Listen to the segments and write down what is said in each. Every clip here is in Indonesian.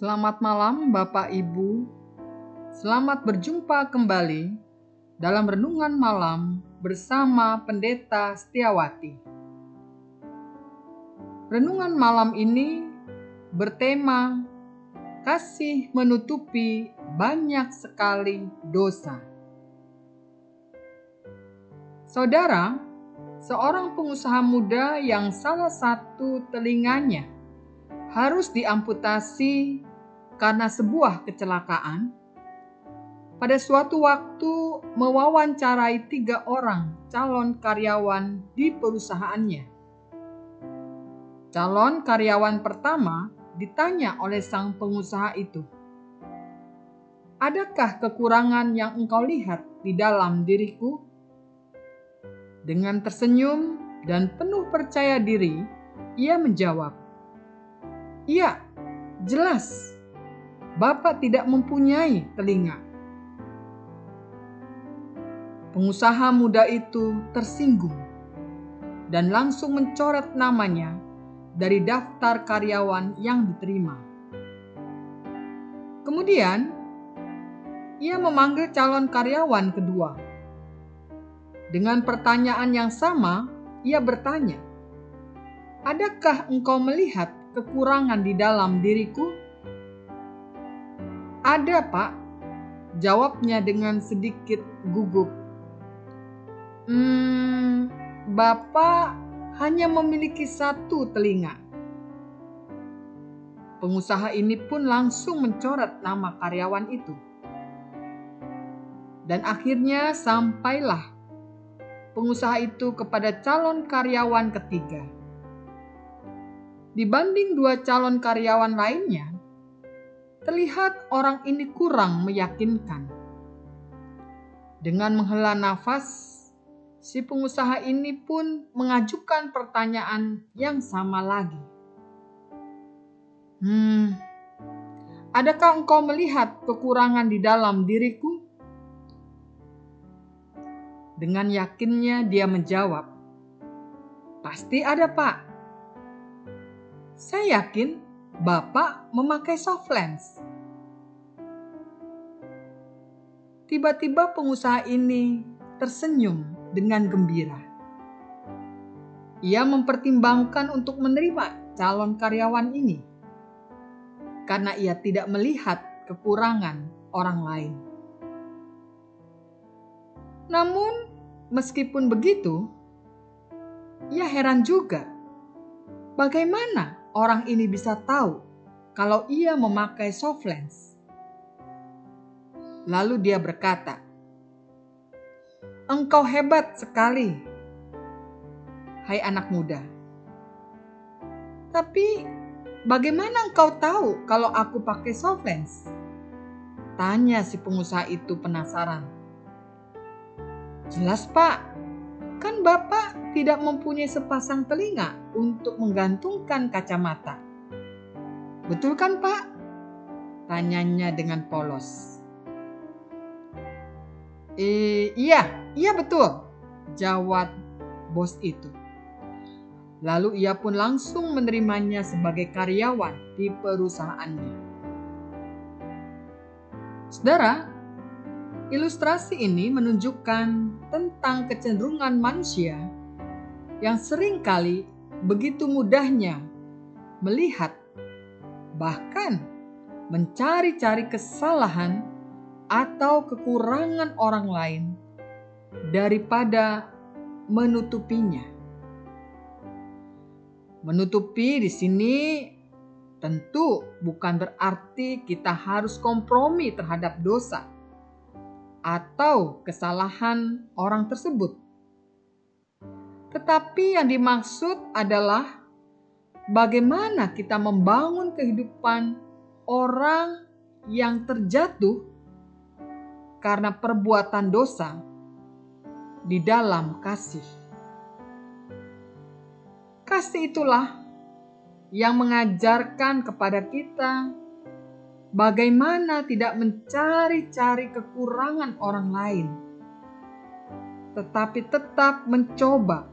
Selamat malam, Bapak Ibu. Selamat berjumpa kembali dalam renungan malam bersama Pendeta Setiawati. Renungan malam ini bertema "Kasih menutupi banyak sekali dosa". Saudara, seorang pengusaha muda yang salah satu telinganya harus diamputasi karena sebuah kecelakaan, pada suatu waktu mewawancarai tiga orang calon karyawan di perusahaannya. Calon karyawan pertama ditanya oleh sang pengusaha itu, "Adakah kekurangan yang engkau lihat di dalam diriku?" Dengan tersenyum dan penuh percaya diri, ia menjawab, "Iya, jelas. Bapak tidak mempunyai telinga." Pengusaha muda itu tersinggung dan langsung mencoret namanya dari daftar karyawan yang diterima. Kemudian, ia memanggil calon karyawan kedua dengan pertanyaan yang sama, ia bertanya, "Adakah engkau melihat kekurangan di dalam diriku?" "Ada, Pak," jawabnya dengan sedikit gugup. "Hmm, Bapak hanya memiliki satu telinga." Pengusaha ini pun langsung mencoret nama karyawan itu. Dan akhirnya sampailah pengusaha itu kepada calon karyawan ketiga. Dibanding dua calon karyawan lainnya, terlihat orang ini kurang meyakinkan. Dengan menghela nafas, si pengusaha ini pun mengajukan pertanyaan yang sama lagi. "Hmm, adakah engkau melihat kekurangan di dalam diriku?" Dengan yakinnya dia menjawab, "Pasti ada, Pak. Saya yakin Bapak memakai soft lens." Tiba-tiba pengusaha ini tersenyum dengan gembira. Ia mempertimbangkan untuk menerima calon karyawan ini karena ia tidak melihat kekurangan orang lain. Namun, Meskipun begitu, ia heran juga. Bagaimana orang ini bisa tahu kalau ia memakai soft lens? Lalu dia berkata, "Engkau hebat sekali, hai anak muda. Tapi bagaimana engkau tahu kalau aku pakai soft lens?" Tanya si pengusaha itu penasaran. Jelas pak, bapak tidak mempunyai sepasang telinga untuk menggantungkan kacamata. Betul kan pak? Tanyanya dengan polos. Eh, iya, iya betul. Jawab bos itu. Lalu ia pun langsung menerimanya sebagai karyawan di perusahaannya. Saudara, Ilustrasi ini menunjukkan tentang kecenderungan manusia yang sering kali begitu mudahnya melihat, bahkan mencari-cari kesalahan atau kekurangan orang lain daripada menutupinya. Menutupi di sini tentu bukan berarti kita harus kompromi terhadap dosa atau kesalahan orang tersebut. Tetapi yang dimaksud adalah bagaimana kita membangun kehidupan orang yang terjatuh karena perbuatan dosa di dalam kasih. Kasih itulah yang mengajarkan kepada kita Bagaimana tidak mencari-cari kekurangan orang lain, tetapi tetap mencoba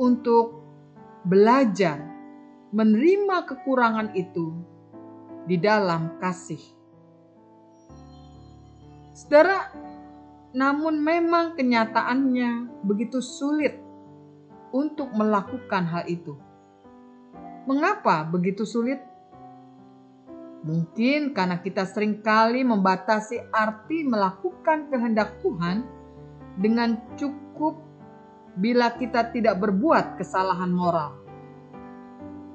untuk belajar menerima kekurangan itu di dalam kasih. Saudara, namun memang kenyataannya begitu sulit untuk melakukan hal itu. Mengapa begitu sulit? Mungkin karena kita sering kali membatasi arti melakukan kehendak Tuhan dengan cukup bila kita tidak berbuat kesalahan moral.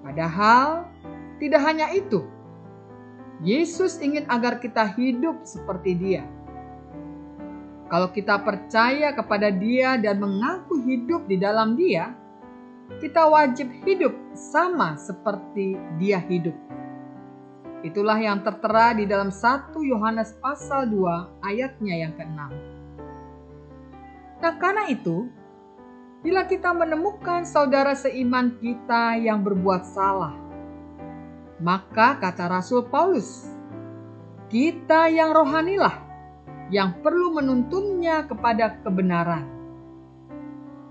Padahal tidak hanya itu. Yesus ingin agar kita hidup seperti Dia. Kalau kita percaya kepada Dia dan mengaku hidup di dalam Dia, kita wajib hidup sama seperti Dia hidup. Itulah yang tertera di dalam 1 Yohanes pasal 2 ayatnya yang ke-6. Nah karena itu, bila kita menemukan saudara seiman kita yang berbuat salah, maka kata Rasul Paulus, kita yang rohanilah yang perlu menuntunnya kepada kebenaran.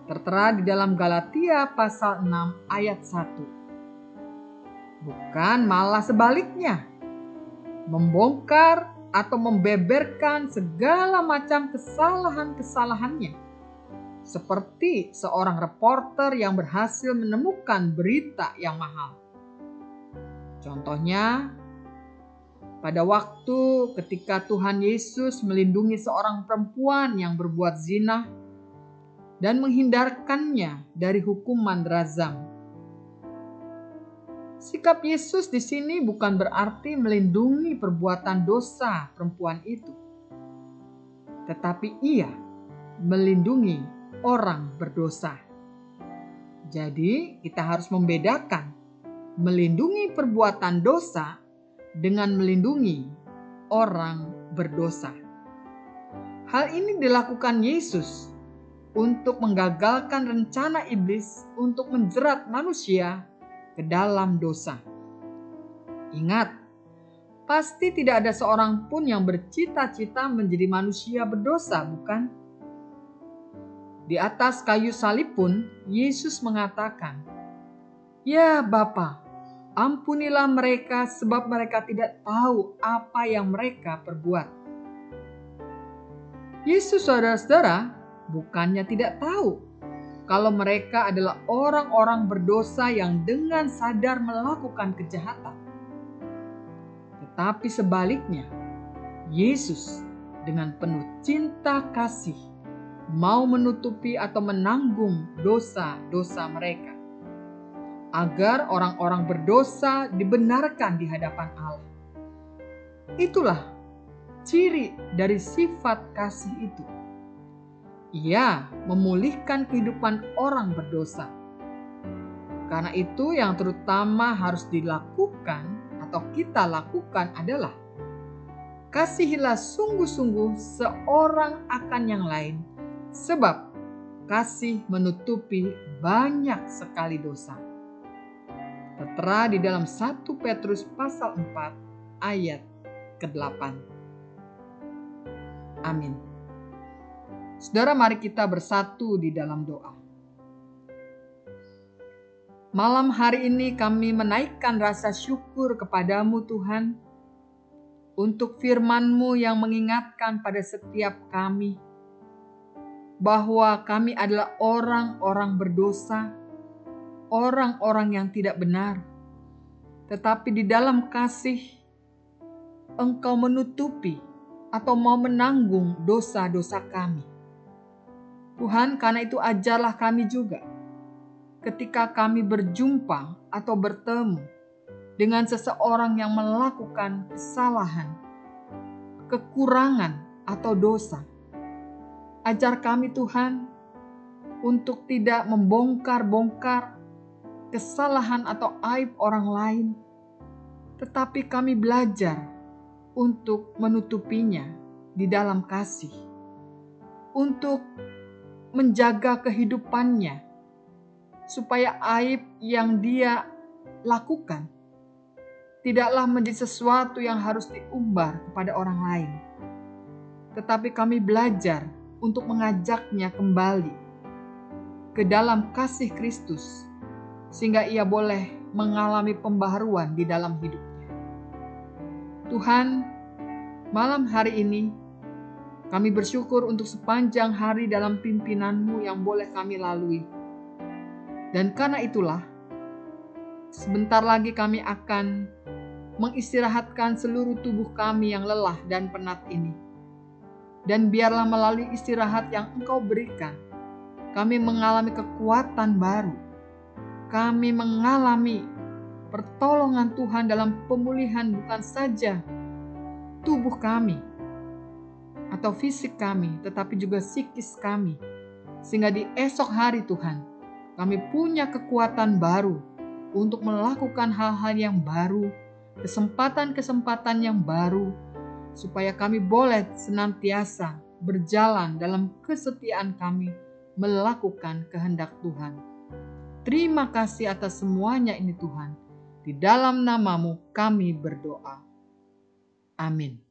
Tertera di dalam Galatia pasal 6 ayat 1 bukan malah sebaliknya, membongkar atau membeberkan segala macam kesalahan-kesalahannya, seperti seorang reporter yang berhasil menemukan berita yang mahal. Contohnya, pada waktu ketika Tuhan Yesus melindungi seorang perempuan yang berbuat zina dan menghindarkannya dari hukuman razam Sikap Yesus di sini bukan berarti melindungi perbuatan dosa perempuan itu, tetapi Ia melindungi orang berdosa. Jadi, kita harus membedakan melindungi perbuatan dosa dengan melindungi orang berdosa. Hal ini dilakukan Yesus untuk menggagalkan rencana iblis untuk menjerat manusia ke dalam dosa. Ingat, pasti tidak ada seorang pun yang bercita-cita menjadi manusia berdosa, bukan? Di atas kayu salib pun Yesus mengatakan, "Ya Bapa, ampunilah mereka sebab mereka tidak tahu apa yang mereka perbuat." Yesus saudara-saudara bukannya tidak tahu kalau mereka adalah orang-orang berdosa yang dengan sadar melakukan kejahatan. Tetapi sebaliknya, Yesus dengan penuh cinta kasih mau menutupi atau menanggung dosa-dosa mereka agar orang-orang berdosa dibenarkan di hadapan Allah. Itulah ciri dari sifat kasih itu ia memulihkan kehidupan orang berdosa. Karena itu, yang terutama harus dilakukan atau kita lakukan adalah kasihilah sungguh-sungguh seorang akan yang lain, sebab kasih menutupi banyak sekali dosa. Tertera di dalam 1 Petrus pasal 4 ayat ke-8. Amin. Saudara, mari kita bersatu di dalam doa. Malam hari ini kami menaikkan rasa syukur kepadamu Tuhan untuk firman-Mu yang mengingatkan pada setiap kami bahwa kami adalah orang-orang berdosa, orang-orang yang tidak benar. Tetapi di dalam kasih Engkau menutupi atau mau menanggung dosa-dosa kami. Tuhan, karena itu ajarlah kami juga ketika kami berjumpa atau bertemu dengan seseorang yang melakukan kesalahan, kekurangan, atau dosa. Ajar kami, Tuhan, untuk tidak membongkar-bongkar kesalahan atau aib orang lain, tetapi kami belajar untuk menutupinya di dalam kasih, untuk menjaga kehidupannya, supaya aib yang dia lakukan tidaklah menjadi sesuatu yang harus diumbar kepada orang lain, tetapi kami belajar untuk mengajaknya kembali ke dalam kasih Kristus, sehingga ia boleh mengalami pembaharuan di dalam hidupnya. Tuhan, malam hari ini kami bersyukur untuk sepanjang hari dalam pimpinanmu yang boleh kami lalui. Dan karena itulah, sebentar lagi kami akan mengistirahatkan seluruh tubuh kami yang lelah dan penat ini. Dan biarlah melalui istirahat yang engkau berikan, kami mengalami kekuatan baru. Kami mengalami pertolongan Tuhan dalam pemulihan bukan saja tubuh kami, atau fisik kami, tetapi juga psikis kami. Sehingga di esok hari Tuhan, kami punya kekuatan baru untuk melakukan hal-hal yang baru, kesempatan-kesempatan yang baru, supaya kami boleh senantiasa berjalan dalam kesetiaan kami melakukan kehendak Tuhan. Terima kasih atas semuanya ini Tuhan. Di dalam namamu kami berdoa. Amin.